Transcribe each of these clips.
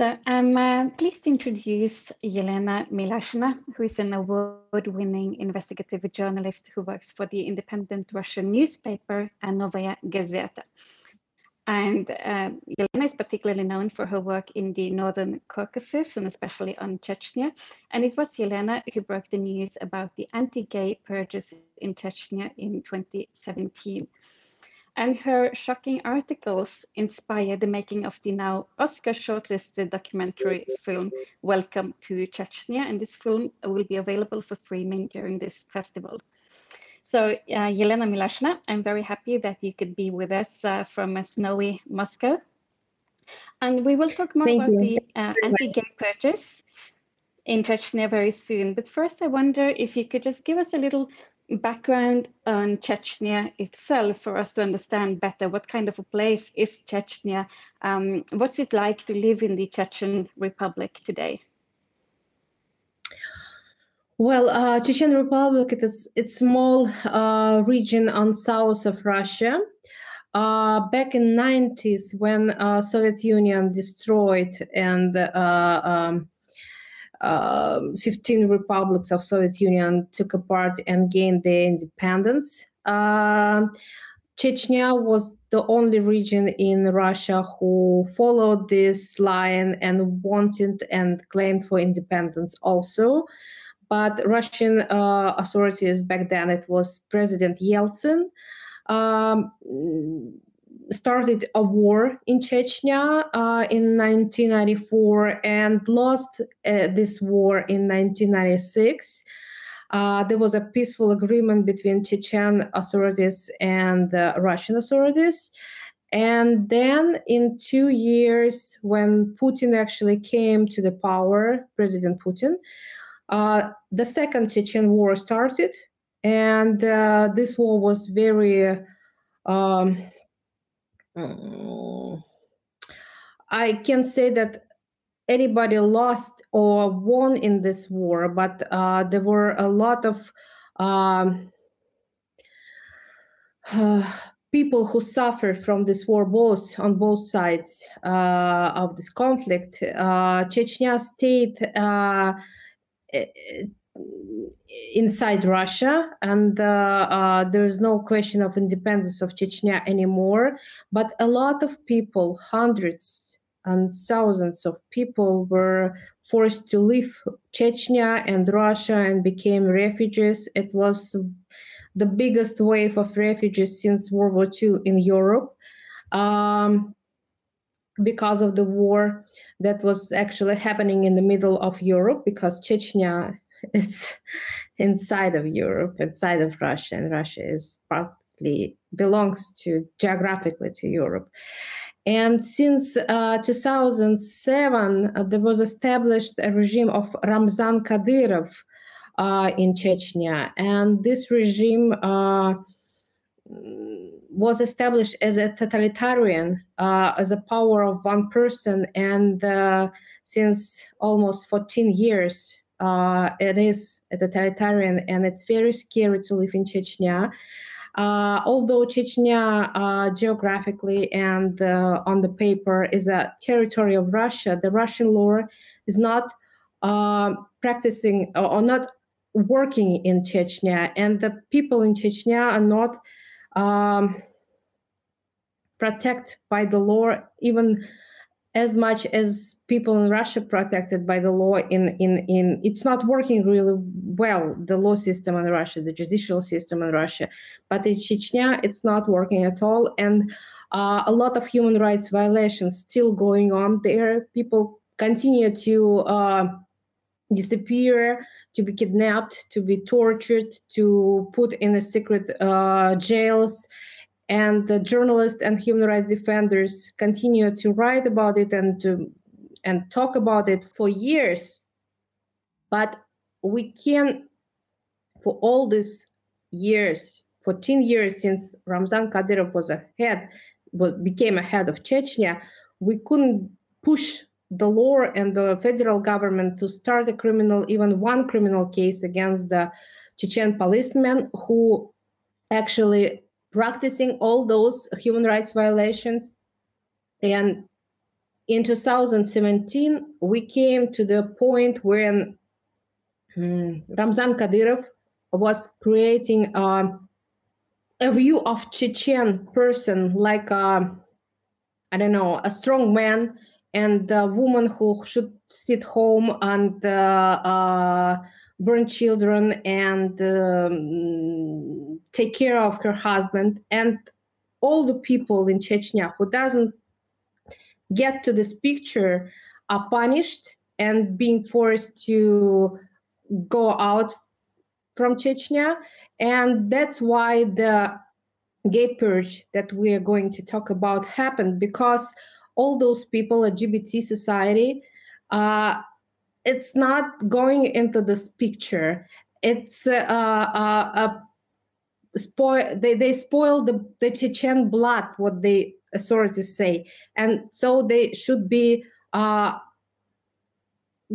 So I'm uh, pleased to introduce Yelena Milashina, who is an award-winning investigative journalist who works for the independent Russian newspaper Novaya Gazeta. And uh, Yelena is particularly known for her work in the Northern Caucasus and especially on Chechnya. And it was Yelena who broke the news about the anti-gay purges in Chechnya in 2017 and her shocking articles inspired the making of the now Oscar shortlisted documentary film Welcome to Chechnya, and this film will be available for streaming during this festival. So, uh, Yelena Milashina, I'm very happy that you could be with us uh, from a snowy Moscow. And we will talk more Thank about you. the uh, anti-gay purchase in Chechnya very soon. But first, I wonder if you could just give us a little background on Chechnya itself for us to understand better what kind of a place is Chechnya? Um, what's it like to live in the Chechen Republic today? Well, uh, Chechen Republic it is it's small uh, region on south of Russia. Uh, back in 90s when uh, Soviet Union destroyed and uh, um, uh, 15 republics of Soviet Union took apart and gained their independence. Uh, Chechnya was the only region in Russia who followed this line and wanted and claimed for independence also. But Russian uh, authorities back then, it was President Yeltsin, um, started a war in Chechnya uh, in 1994 and lost uh, this war in 1996. Uh, there was a peaceful agreement between Chechen authorities and Russian authorities. And then in two years, when Putin actually came to the power, President Putin, uh, the second Chechen war started. And uh, this war was very um, Mm. I can't say that anybody lost or won in this war, but uh, there were a lot of um, uh, people who suffered from this war, both on both sides uh, of this conflict. Uh, Chechnya state uh, inside Russia, and uh, uh, there is no question of independence of Chechnya anymore. But a lot of people, hundreds and thousands of people, were forced to leave Chechnya and Russia and became refugees. It was the biggest wave of refugees since World War II in Europe. Um, because of the war that was actually happening in the middle of Europe, because Chechnya it's inside of Europe, inside of Russia, and Russia is partly belongs to geographically to Europe. And since uh, 2007, uh, there was established a regime of Ramzan Kadyrov uh, in Chechnya, and this regime uh, was established as a totalitarian, uh, as a power of one person, and uh, since almost 14 years, uh, it is a totalitarian and it's very scary to live in Chechnya. Uh, although Chechnya uh, geographically and uh, on the paper is a territory of Russia, the Russian law is not uh, practicing or not working in Chechnya, and the people in Chechnya are not um, protected by the law even as much as people in Russia protected by the law in in in it's not working really well the law system in Russia the judicial system in Russia. But in Chechnya it's not working at all. And uh, a lot of human rights violations still going on there. People continue to uh, disappear to be kidnapped to be tortured to put in the secret uh, jails and the journalists and human rights defenders continue to write about it and to and talk about it for years. But we can for all these years 14 years since ramzan kadyrov was a head became a head of chechnya we couldn't push the law and the federal government to start a criminal even one criminal case against the chechen policemen who actually practicing all those human rights violations. And in 2017, we came to the point when um, Ramzan Kadyrov was creating uh, a view of Chechen person like a, uh, I don't know, a strong man and a woman who should sit home and uh, uh, burn children and um, take care of her husband and all the people in Chechnya who doesn't get to this picture are punished and being forced to go out from Chechnya. And that's why the gay purge that we are going to talk about happened because all those people, LGBT society, uh, it's not going into this picture. It's uh, uh, a spoil. They they spoil the the Chechen blood. What the authorities say, and so they should be uh,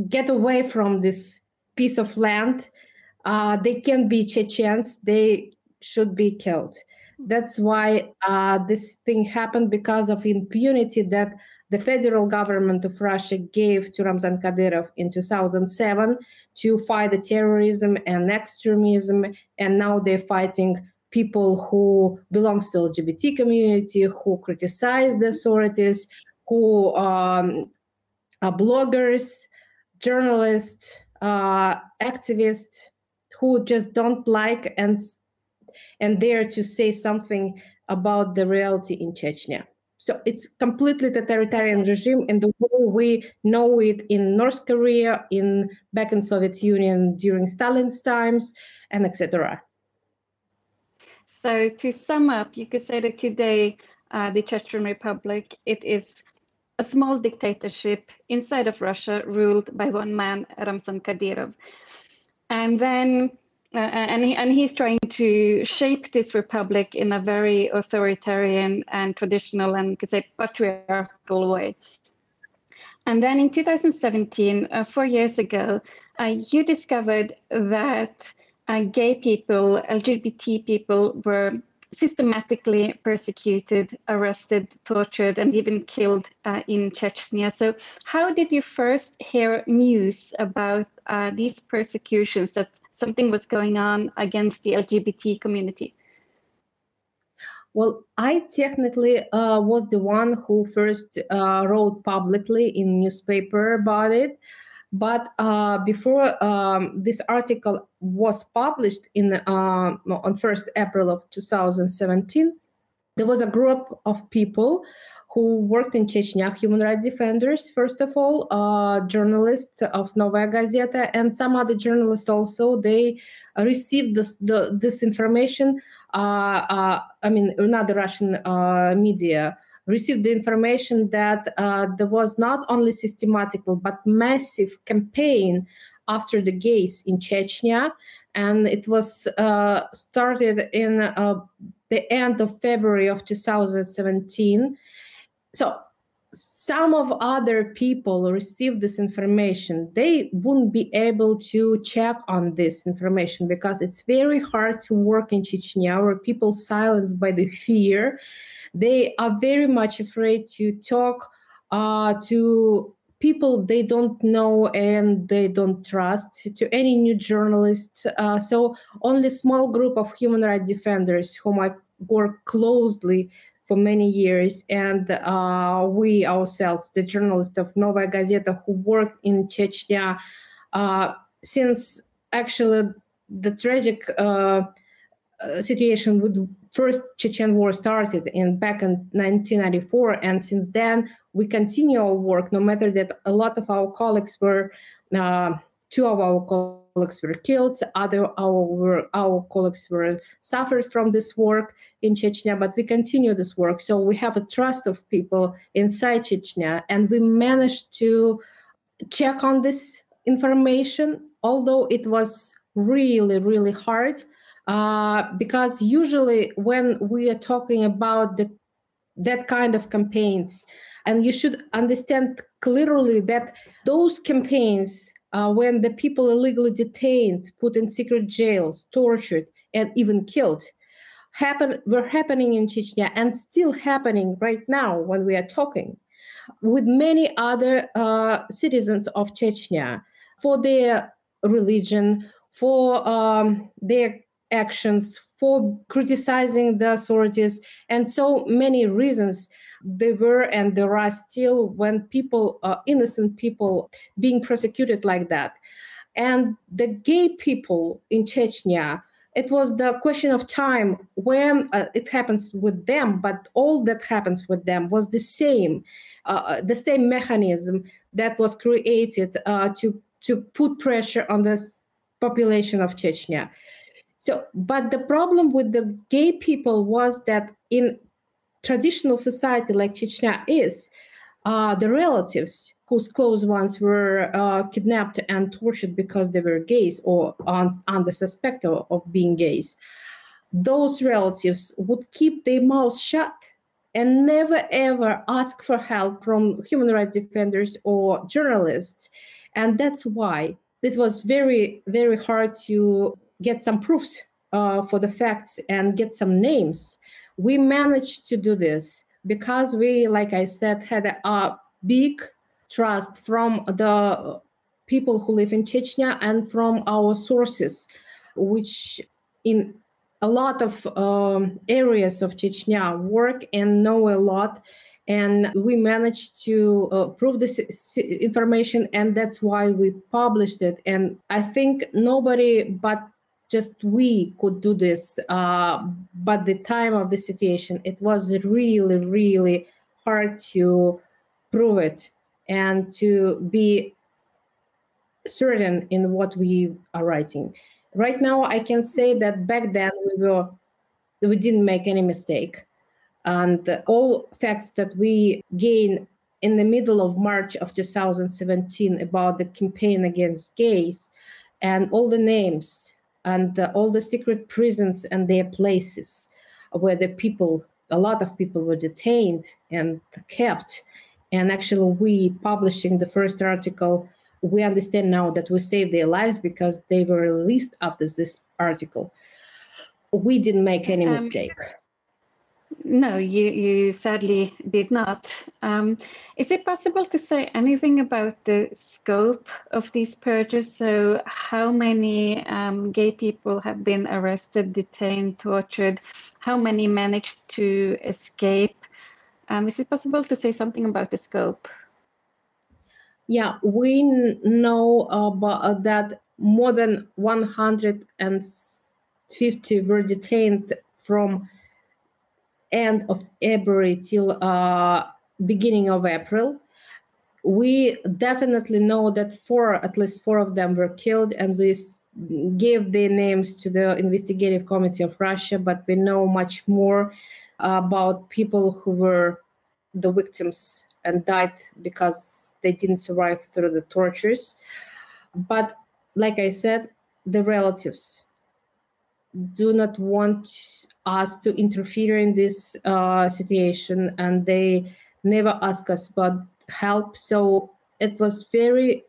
get away from this piece of land. Uh, they can't be Chechens. They should be killed. That's why uh, this thing happened because of impunity that the federal government of Russia gave to Ramzan Kadyrov in 2007 to fight the terrorism and extremism, and now they're fighting people who belongs to LGBT community, who criticize the authorities, who um, are bloggers, journalists, uh, activists, who just don't like and and dare to say something about the reality in Chechnya. So it's completely totalitarian regime and the way we know it in North Korea, in back in Soviet Union during Stalin's times, and etc. So to sum up, you could say that today uh, the Chechen Republic it is a small dictatorship inside of Russia ruled by one man, Ramzan Kadyrov. And then uh, and, he, and he's trying to shape this republic in a very authoritarian and traditional and could say patriarchal way. And then in 2017, uh, four years ago, uh, you discovered that uh, gay people, LGBT people, were systematically persecuted, arrested, tortured, and even killed uh, in Chechnya. So, how did you first hear news about uh, these persecutions that something was going on against the LGBT community? Well, I technically uh, was the one who first uh, wrote publicly in newspaper about it. But uh, before um, this article was published in uh, on 1st April of 2017, there was a group of people who worked in Chechnya, human rights defenders, first of all, uh, journalists of Novaya Gazeta, and some other journalists also. They received this, the, this information. Uh, uh, I mean, another Russian uh, media received the information that uh, there was not only systematical but massive campaign after the gays in Chechnya, and it was uh, started in uh, the end of February of 2017. So some of other people received this information. They wouldn't be able to check on this information because it's very hard to work in chechnya where people silenced by the fear they are very much afraid to talk uh, to people they don't know and they don't trust to any new journalist uh, so only small group of human rights defenders whom i work closely for many years and uh, we ourselves the journalists of novaya gazeta who work in chechnya uh, since actually the tragic uh, situation with first Chechen war started in back in 1994, and since then we continue our work. No matter that a lot of our colleagues were, uh, two of our colleagues were killed, other our our colleagues were suffered from this work in Chechnya, but we continue this work. So we have a trust of people inside Chechnya, and we managed to check on this information, although it was really really hard uh, because usually when we are talking about the, that kind of campaigns, and you should understand clearly that those campaigns, uh, when the people illegally detained, put in secret jails, tortured, and even killed, happen were happening in Chechnya and still happening right now when we are talking. with many other uh, citizens of Chechnya for their religion, for um, their actions, for criticizing the authorities, and so many reasons there were and there are still when people, uh, innocent people, being persecuted like that. And the gay people in Chechnya, it was the question of time when uh, it happens with them, but all that happens with them was the same, uh, the same mechanism that was created uh, to to put pressure on this population of Chechnya. So, but the problem with the gay people was that in traditional society like Chechnya is, uh, the relatives whose close ones were uh, kidnapped and tortured because they were gays or on, on the suspect of, of being gays, those relatives would keep their mouths shut and never ever ask for help from human rights defenders or journalists. And that's why it was very, very hard to get some proofs uh, for the facts and get some names. We managed to do this because we, like I said, had a, a big trust from the people who live in Chechnya and from our sources, which in a lot of um, areas of Chechnya work and know a lot. And we managed to uh, prove this information, and that's why we published it. And I think nobody but just we could do this. Uh, but the time of the situation, it was really, really hard to prove it and to be certain in what we are writing. Right now, I can say that back then we were we didn't make any mistake, and all facts that we gain in the middle of March of 2017 about the campaign against gays, and all the names and all the secret prisons and their places where the people, a lot of people were detained and kept. And actually, we publishing the first article, we understand now that we saved their lives because they were released after this article. We didn't make any um, mistake. No, you, you sadly did not. Um, is it possible to say anything about the scope of these purges? So, how many um, gay people have been arrested, detained, tortured? How many managed to escape? Um, is it possible to say something about the scope? Yeah, we know about that more than 150 were detained from end of February till uh, beginning of April. We definitely know that four, at least four of them were killed, and we gave their names to the investigative committee of Russia. But we know much more about people who were the victims and died because they didn't survive through the tortures. But like I said, the relatives do not want us to interfere in this uh, situation and they never ask us about help. So it was very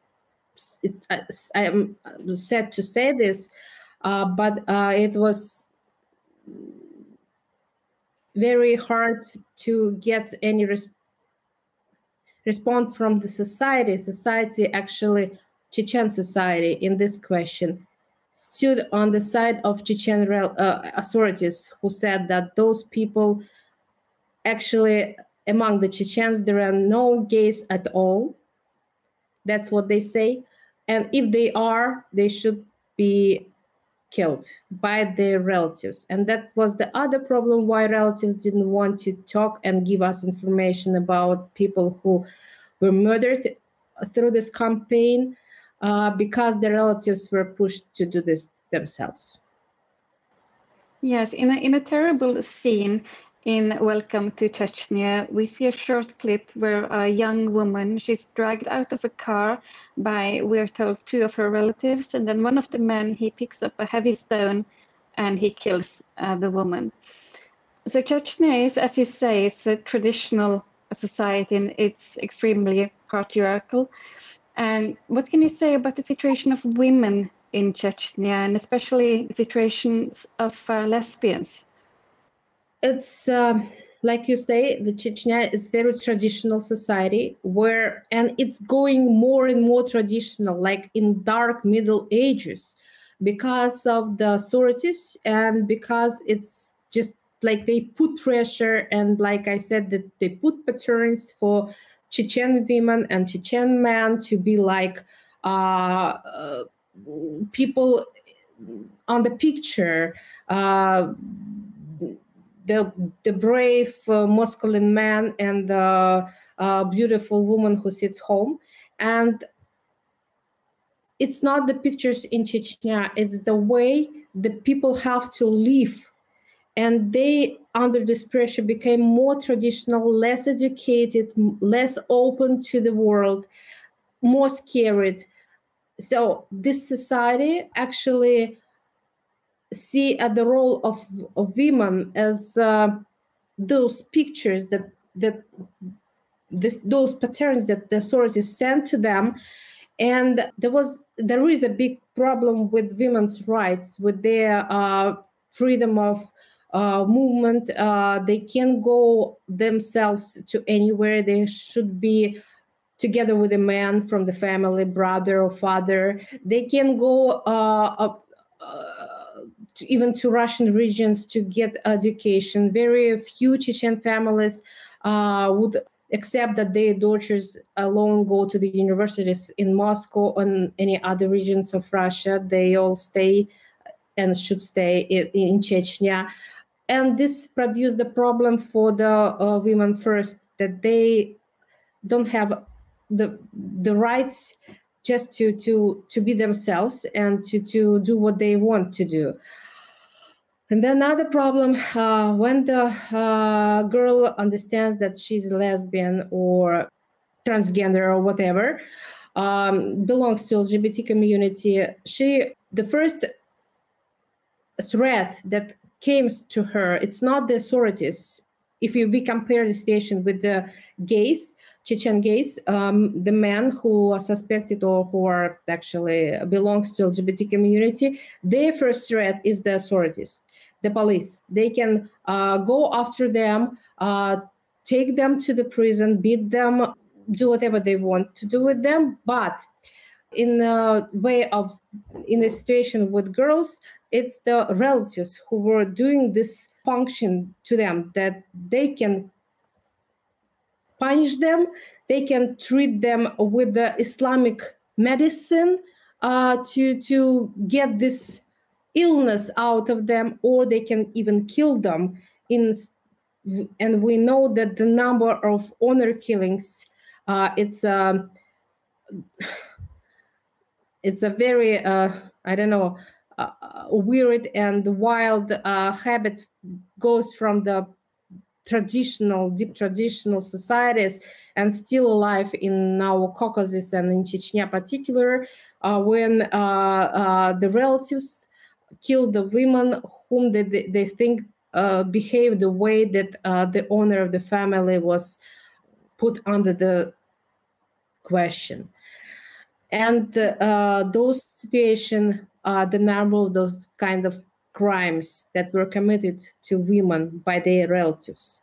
it, i am sad to say this uh, but uh, it was very hard to get any res- response from the society. Society actually chechen society in this question stood on the side of Chechen uh, authorities who said that those people actually among the Chechens there are no gays at all. That's what they say. And if they are, they should be killed by their relatives. And that was the other problem why relatives didn't want to talk and give us information about people who were murdered through this campaign uh, because the relatives were pushed to do this themselves. Yes, in a, in a terrible scene in Welcome to Chechnya, we see a short clip where a young woman, she's dragged out of a car by, we're told, two of her relatives, and then one of the men, he picks up a heavy stone and he kills uh, the woman. So Chechnya is, as you say, it's a traditional society and it's extremely patriarchal. And what can you say about the situation of women in Chechnya and especially situations of uh, lesbians? It's uh, like you say, the Chechnya is very traditional society where, and it's going more and more traditional, like in dark Middle Ages, because of the authorities and because it's just like they put pressure and like I said that they put patterns for Chechen women and Chechen men to be like uh, people on the picture. Uh, the the brave uh, masculine man and the uh, beautiful woman who sits home and it's not the pictures in chechnya it's the way the people have to live and they under this pressure became more traditional less educated less open to the world more scared. So this society actually see at the role of, of women as uh, those pictures that that this, those patterns that the authorities sent to them. And there was there is a big problem with women's rights with their uh, freedom of uh, movement uh, they can go themselves to anywhere they should be together with a man from the family brother or father they can go uh, up, uh, to, even to Russian regions to get education. Very few Chechen families uh, would accept that their daughters alone go to the universities in Moscow and any other regions of Russia. They all stay and should stay in, in Chechnya. And this produced the problem for the uh, women first that they don't have the the rights just to to to be themselves and to to do what they want to do. And then another problem uh, when the uh, girl understands that she's lesbian or transgender or whatever, um, belongs to LGBT community, she the first threat that came to her, it's not the authorities. If you, we compare the situation with the gays, Chechen gays, um, the men who are suspected or who are actually belongs to LGBT community, their first threat is the authorities the police. They can uh, go after them, uh, take them to the prison, beat them, do whatever they want to do with them. But in a way of, in a situation with girls, it's the relatives who were doing this function to them that they can punish them, they can treat them with the Islamic medicine uh, to to get this illness out of them or they can even kill them. In and we know that the number of honor killings uh, it's a um, it's a very uh, i don't know uh, weird and wild uh, habit goes from the traditional deep traditional societies and still alive in our caucasus and in chechnya particular uh, when uh, the relatives kill the women whom they, they think uh, behave the way that uh, the owner of the family was put under the question. And uh, those situations are the number of those kind of crimes that were committed to women by their relatives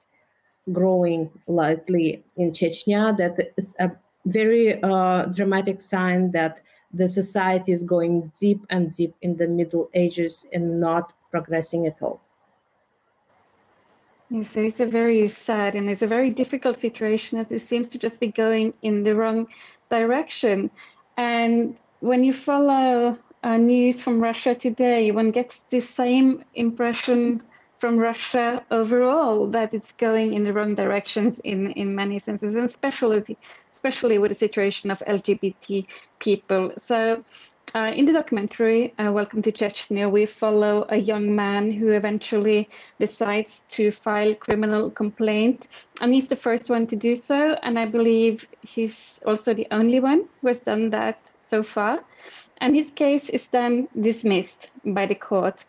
growing lightly in Chechnya. That is a very uh, dramatic sign that the society is going deep and deep in the Middle Ages and not progressing at all. So it's a very sad and it's a very difficult situation that it seems to just be going in the wrong direction. And when you follow uh, news from Russia today, one gets the same impression from Russia overall that it's going in the wrong directions in, in many senses, and especially especially with the situation of LGBT people. So uh, in the documentary, uh, Welcome to Chechnya, we follow a young man who eventually decides to file criminal complaint. And he's the first one to do so. And I believe he's also the only one who has done that so far. And his case is then dismissed by the court.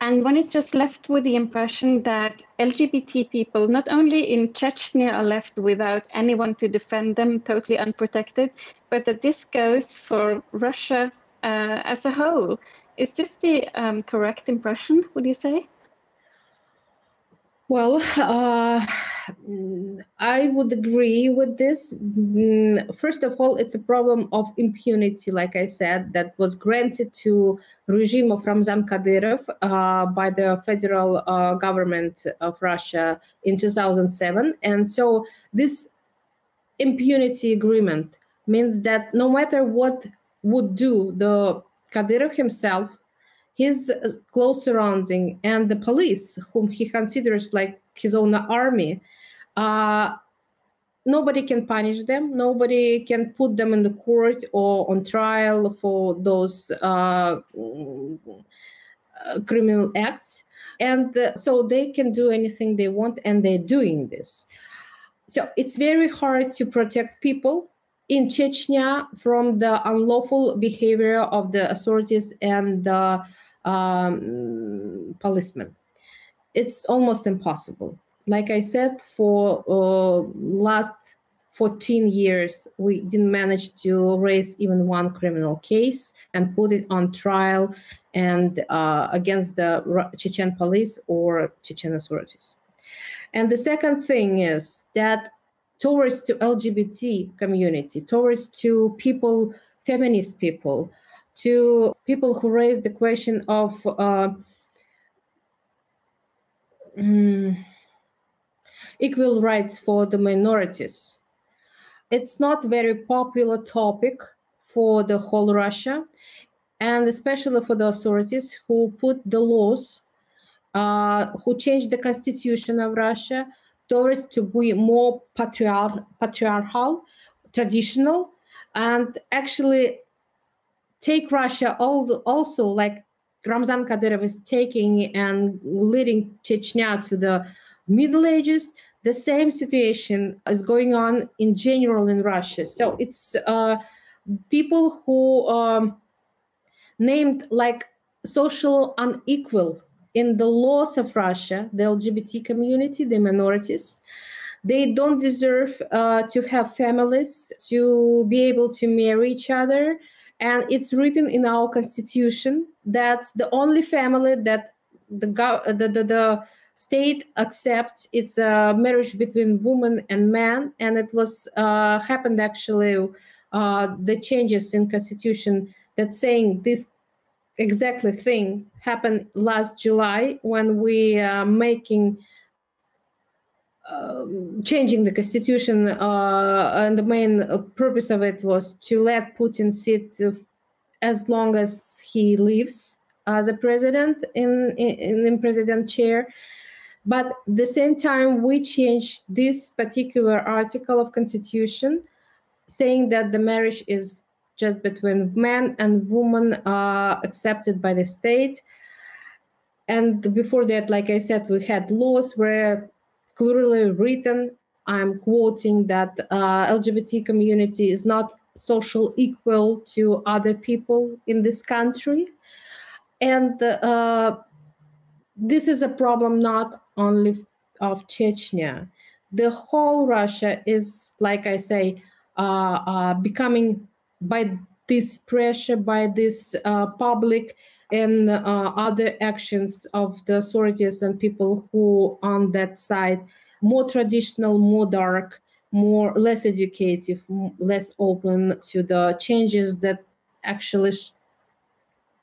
And one is just left with the impression that LGBT people, not only in Chechnya, are left without anyone to defend them, totally unprotected, but that this goes for Russia uh, as a whole. Is this the um, correct impression, would you say? Well, uh, I would agree with this. Mm, first of all, it's a problem of impunity, like I said, that was granted to regime of Ramzan Kadyrov uh, by the federal uh, government of Russia in 2007. And so this impunity agreement means that no matter what would do the Kadyrov himself his uh, close surrounding and the police, whom he considers like his own army, uh, nobody can punish them. Nobody can put them in the court or on trial for those uh, uh criminal acts. And uh, so they can do anything they want, and they're doing this. So it's very hard to protect people in Chechnya from the unlawful behavior of the authorities and the um, policemen. It's almost impossible. Like I said, for uh, last 14 years, we didn't manage to raise even one criminal case and put it on trial and uh, against the Chechen police or Chechen authorities. And the second thing is that towards to LGBT community, towards to people, feminist people, to people who raised the question of uh, um, equal rights for the minorities. It's not very popular topic for the whole Russia, and especially for the authorities who put the laws, uh, who changed the constitution of Russia towards to be more patriar- patriarchal, traditional, and actually take Russia also like Ramzan Kadyrov is taking and leading Chechnya to the Middle Ages. The same situation is going on in general in Russia. So it's uh, people who um, named like social unequal in the laws of Russia, the LGBT community, the minorities. They don't deserve uh, to have families, to be able to marry each other, and it's written in our constitution that the only family that the the, the, the state accepts it's a marriage between woman and man. And it was uh, happened actually uh, the changes in constitution that saying this exactly thing happened last july when we are making um, changing the constitution, uh, and the main purpose of it was to let Putin sit as long as he lives as a president in, in, in president chair. But at the same time, we changed this particular article of constitution, saying that the marriage is just between man and woman, uh, accepted by the state. And before that, like I said, we had laws where clearly written. I'm quoting that uh, LGBT community is not social equal to other people in this country, and uh, this is a problem not only of Chechnya. The whole Russia is, like I say, uh, uh becoming by this pressure, by this uh, public and uh, other actions of the authorities and people who on that side more traditional more dark more less educative less open to the changes that actually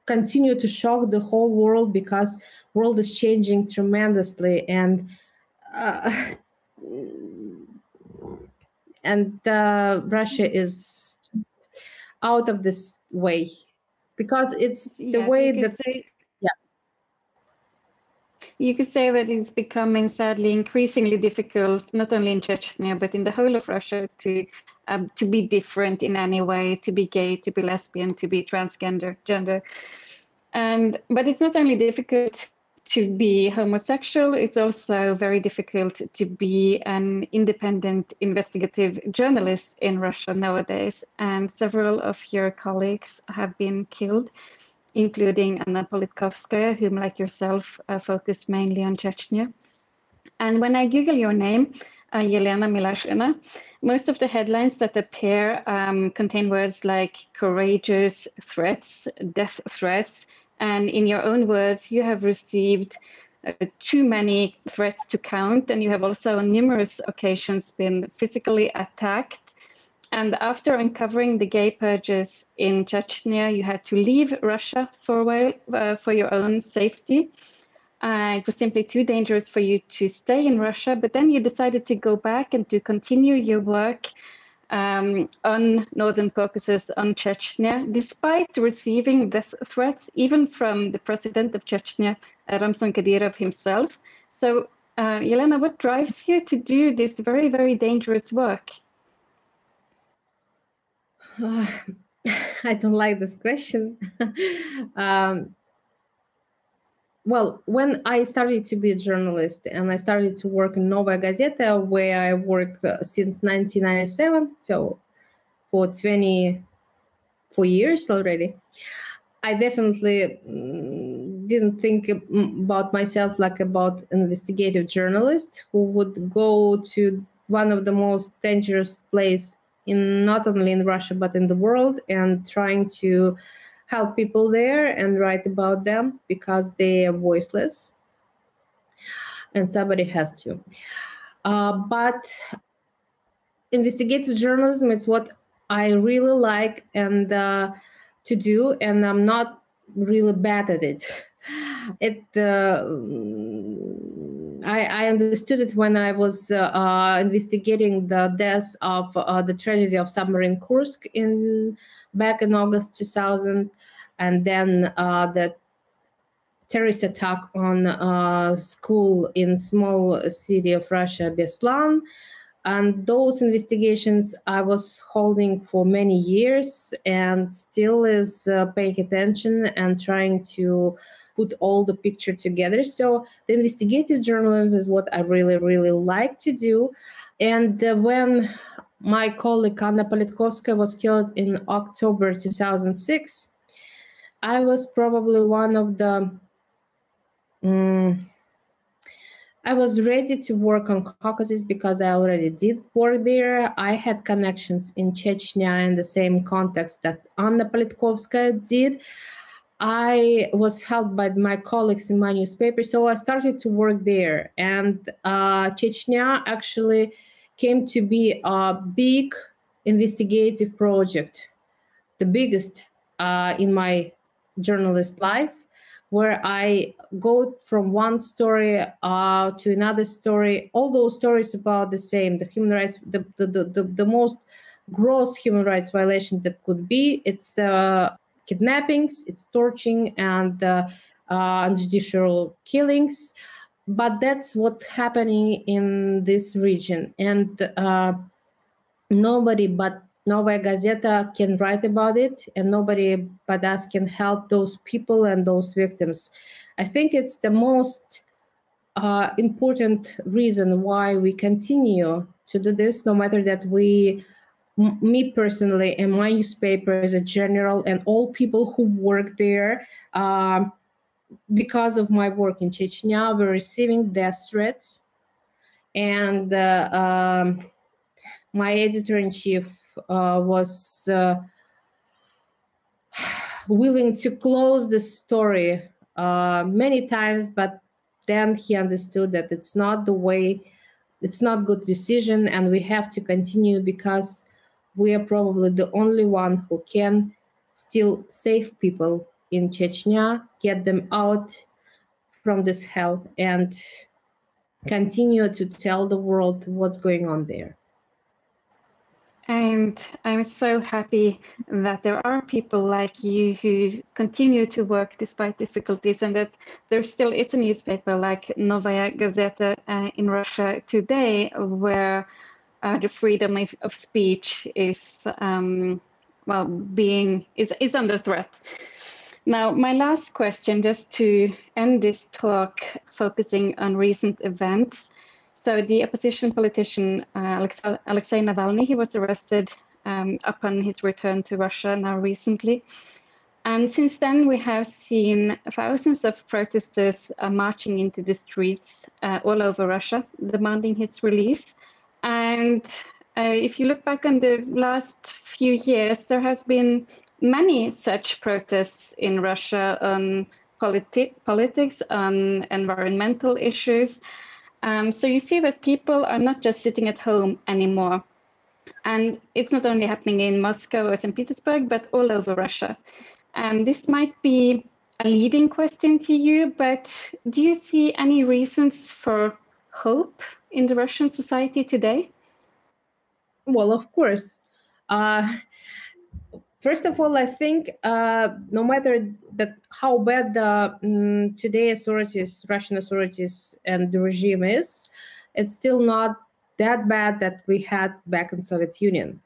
continue to shock the whole world because world is changing tremendously and uh, and uh, russia is out of this way because it's the yes, way that say, yeah. You could say that it's becoming sadly increasingly difficult not only in chechnya but in the whole of russia to um, to be different in any way to be gay to be lesbian to be transgender gender. And but it's not only difficult to be homosexual, it's also very difficult to be an independent investigative journalist in Russia nowadays. And several of your colleagues have been killed, including Anna Politkovskaya, whom, like yourself, uh, focused mainly on Chechnya. And when I Google your name, uh, Yelena Milashina, most of the headlines that appear um, contain words like courageous threats, death threats, and in your own words, you have received uh, too many threats to count, and you have also on numerous occasions been physically attacked. And after uncovering the gay purges in Chechnya, you had to leave Russia for a while uh, for your own safety. Uh, it was simply too dangerous for you to stay in Russia, but then you decided to go back and to continue your work um, on Northern Caucasus, on Chechnya, despite receiving death threats, even from the president of Chechnya, Ramzan Kadyrov himself. So, uh, Yelena, what drives you to do this very, very dangerous work? Uh, I don't like this question. um, well, when I started to be a journalist and I started to work in Novaya Gazeta, where I work uh, since 1997, so for 24 years already, I definitely mm, didn't think about myself like about investigative journalist who would go to one of the most dangerous place in not only in Russia but in the world and trying to help people there and write about them because they are voiceless and somebody has to. Uh, but investigative journalism is what i really like and uh, to do and i'm not really bad at it. It uh, I, I, understood it when I was uh, uh, investigating the death of uh, the tragedy of submarine Kursk in back in August 2000, and then uh, the terrorist attack on a school in small city of Russia, Beslan. And those investigations I was holding for many years and still is uh, paying attention and trying to put all the picture together. So the investigative journalism is what I really, really like to do. And uh, when my colleague Anna Politkovskaya was killed in October 2006. I was probably one of the. Um, I was ready to work on Caucasus because I already did work there. I had connections in Chechnya in the same context that Anna Politkovskaya did. I was helped by my colleagues in my newspaper, so I started to work there. And uh, Chechnya actually came to be a big investigative project, the biggest uh, in my journalist life, where I go from one story uh, to another story, all those stories about the same, the human rights, the, the, the, the, the most gross human rights violation that could be. It's the kidnappings, it's torturing, and uh, uh, judicial killings but that's what's happening in this region and uh, nobody but Novaya Gazeta can write about it and nobody but us can help those people and those victims. I think it's the most uh, important reason why we continue to do this, no matter that we, m- me personally, and my newspaper as a general, and all people who work there, uh, because of my work in Chechnya, we're receiving death threats. And uh, um, my editor in chief uh, was uh, willing to close the story uh, many times, but then he understood that it's not the way, it's not good decision, and we have to continue because we are probably the only one who can still save people in Chechnya, get them out from this hell, and continue to tell the world what's going on there. And I'm so happy that there are people like you who continue to work despite difficulties, and that there still is a newspaper like Novaya Gazeta uh, in Russia today, where uh, the freedom of, of speech is um, well being is is under threat. Now, my last question, just to end this talk, focusing on recent events. So, the opposition politician uh, Alexei Navalny, he was arrested um, upon his return to Russia now recently. And since then, we have seen thousands of protesters uh, marching into the streets uh, all over Russia, demanding his release. And uh, if you look back on the last few years, there has been many such protests in Russia on politi- politics, on environmental issues. Um, so you see that people are not just sitting at home anymore. And it's not only happening in Moscow or St. Petersburg, but all over Russia. And this might be a leading question to you, but do you see any reasons for hope in the Russian society today? Well, of course. Uh, first of all, I think uh, no matter that how bad the um, today authorities, Russian authorities, and the regime is, it's still not that bad that we had back in Soviet Union.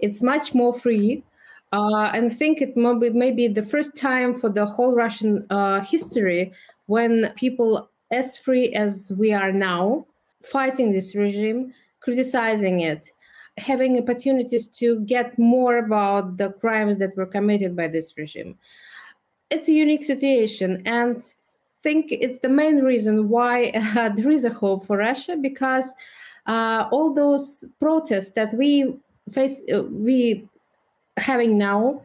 It's much more free. Uh, and I think it may be, maybe the first time for the whole Russian uh, history when people as free as we are now fighting this regime, criticizing it, having opportunities to get more about the crimes that were committed by this regime. It's a unique situation, and I think it's the main reason why uh, there is a hope for Russia because uh, all those protests that we face, uh, we having now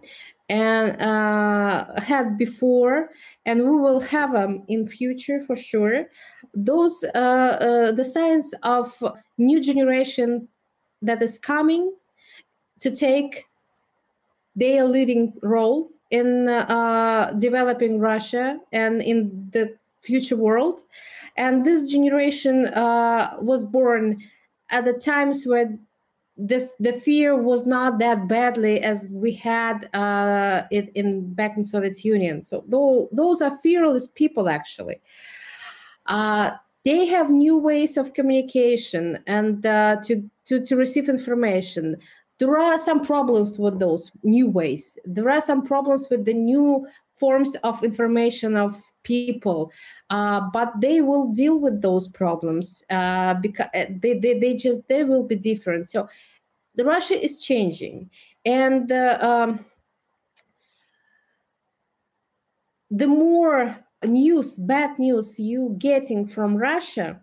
and uh, had before and we will have them in future for sure those uh, uh, the signs of new generation that is coming to take their leading role in uh, developing Russia and in the future world. And this generation uh, was born at the times where this the fear was not that badly as we had uh, it in back in Soviet Union. So those, those are fearless people actually. They have new ways of communication and uh, to, to, to receive information. There are some problems with those new ways. There are some problems with the new forms of information of people, uh, but they will deal with those problems uh, because uh, they, they, they just they will be different. So the Russia is changing, and uh, um, the more news, bad news you getting from Russia,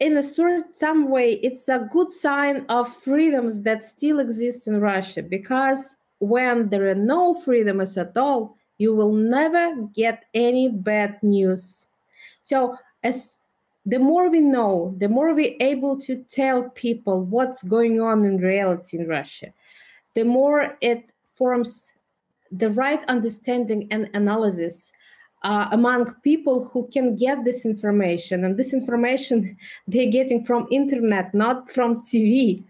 in a sort some way, it's a good sign of freedoms that still exist in Russia. Because when there are no freedoms at all, you will never get any bad news. So as the more we know, the more we're able to tell people what's going on in reality in Russia, the more it forms the right understanding and analysis uh, among people who can get this information. And this information they're getting from internet not from tv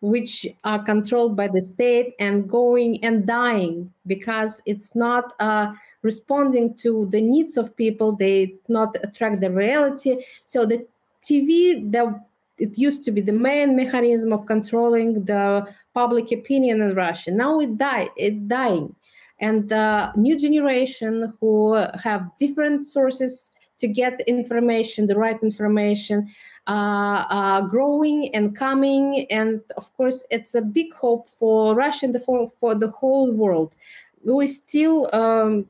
which are controlled by the state and going and dying because it's not uh, responding to the needs of people. They not attract the reality. So the tv the it used to be the main mechanism of controlling the public opinion in russia. Now it died it dying and the new generation who have different sources to get information, the right information, uh, uh, growing and coming. And of course, it's a big hope for Russia and for, for the whole world. We still um,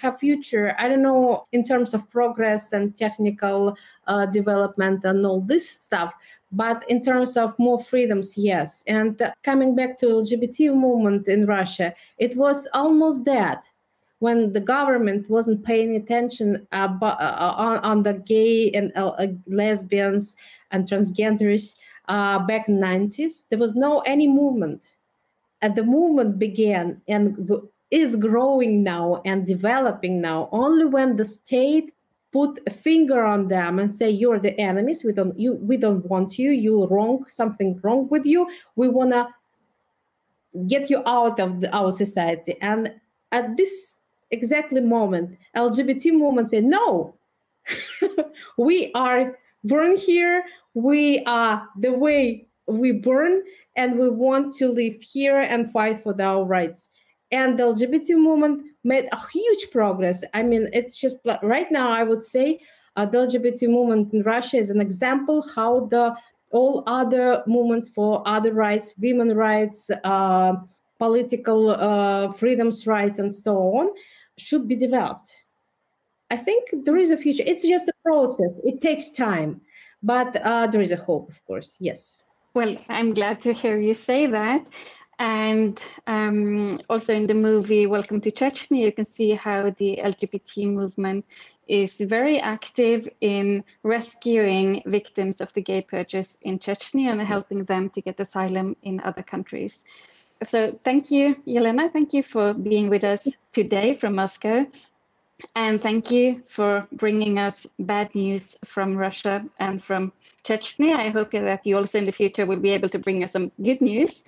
have future. I don't know in terms of progress and technical uh, development and all this stuff but in terms of more freedoms yes. And uh, coming back to lgbt movement in russia it was almost dead when the government wasn't paying attention uh, uh, on, on, the gay and uh, uh, lesbians and transgenders back in 90s there was no any movement. And the movement began and is growing now and developing now only when the state put a finger on them and say you're the enemies. We don't you we don't want you. You wrong something wrong with you. We want to get you out of the, our society. And at this exactly moment lgbt movement say no we are born here. We are the way we born and we want to live here and fight for our rights and the lgbt movement made a huge progress. I mean it's just right now i would say uh, the lgbt movement in russia is an example how the all other movements for other rights women rights uh, political uh, freedoms rights and so on should be developed. I think there is a future. It's just a process. It takes time. But uh, there is a hope of course. Yes. Well i'm glad to hear you say that And um, also in the movie Welcome to Chechnya, you can see how the LGBT movement is very active in rescuing victims of the gay purges in Chechnya and helping them to get asylum in other countries. So thank you, Yelena. Thank you for being with us today from Moscow. And thank you for bringing us bad news from Russia and from Chechnya. I hope that you also in the future will be able to bring us some good news.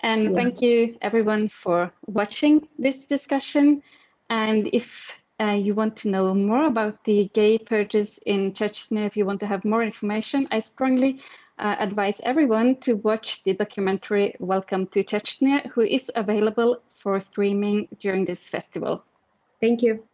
And yeah. thank you everyone for watching this discussion. And if uh, you want to know more about the gay purges in Chechnya, if you want to have more information, I strongly uh, advise everyone to watch the documentary Welcome to Chechnya, who is available for streaming during this festival. Thank you.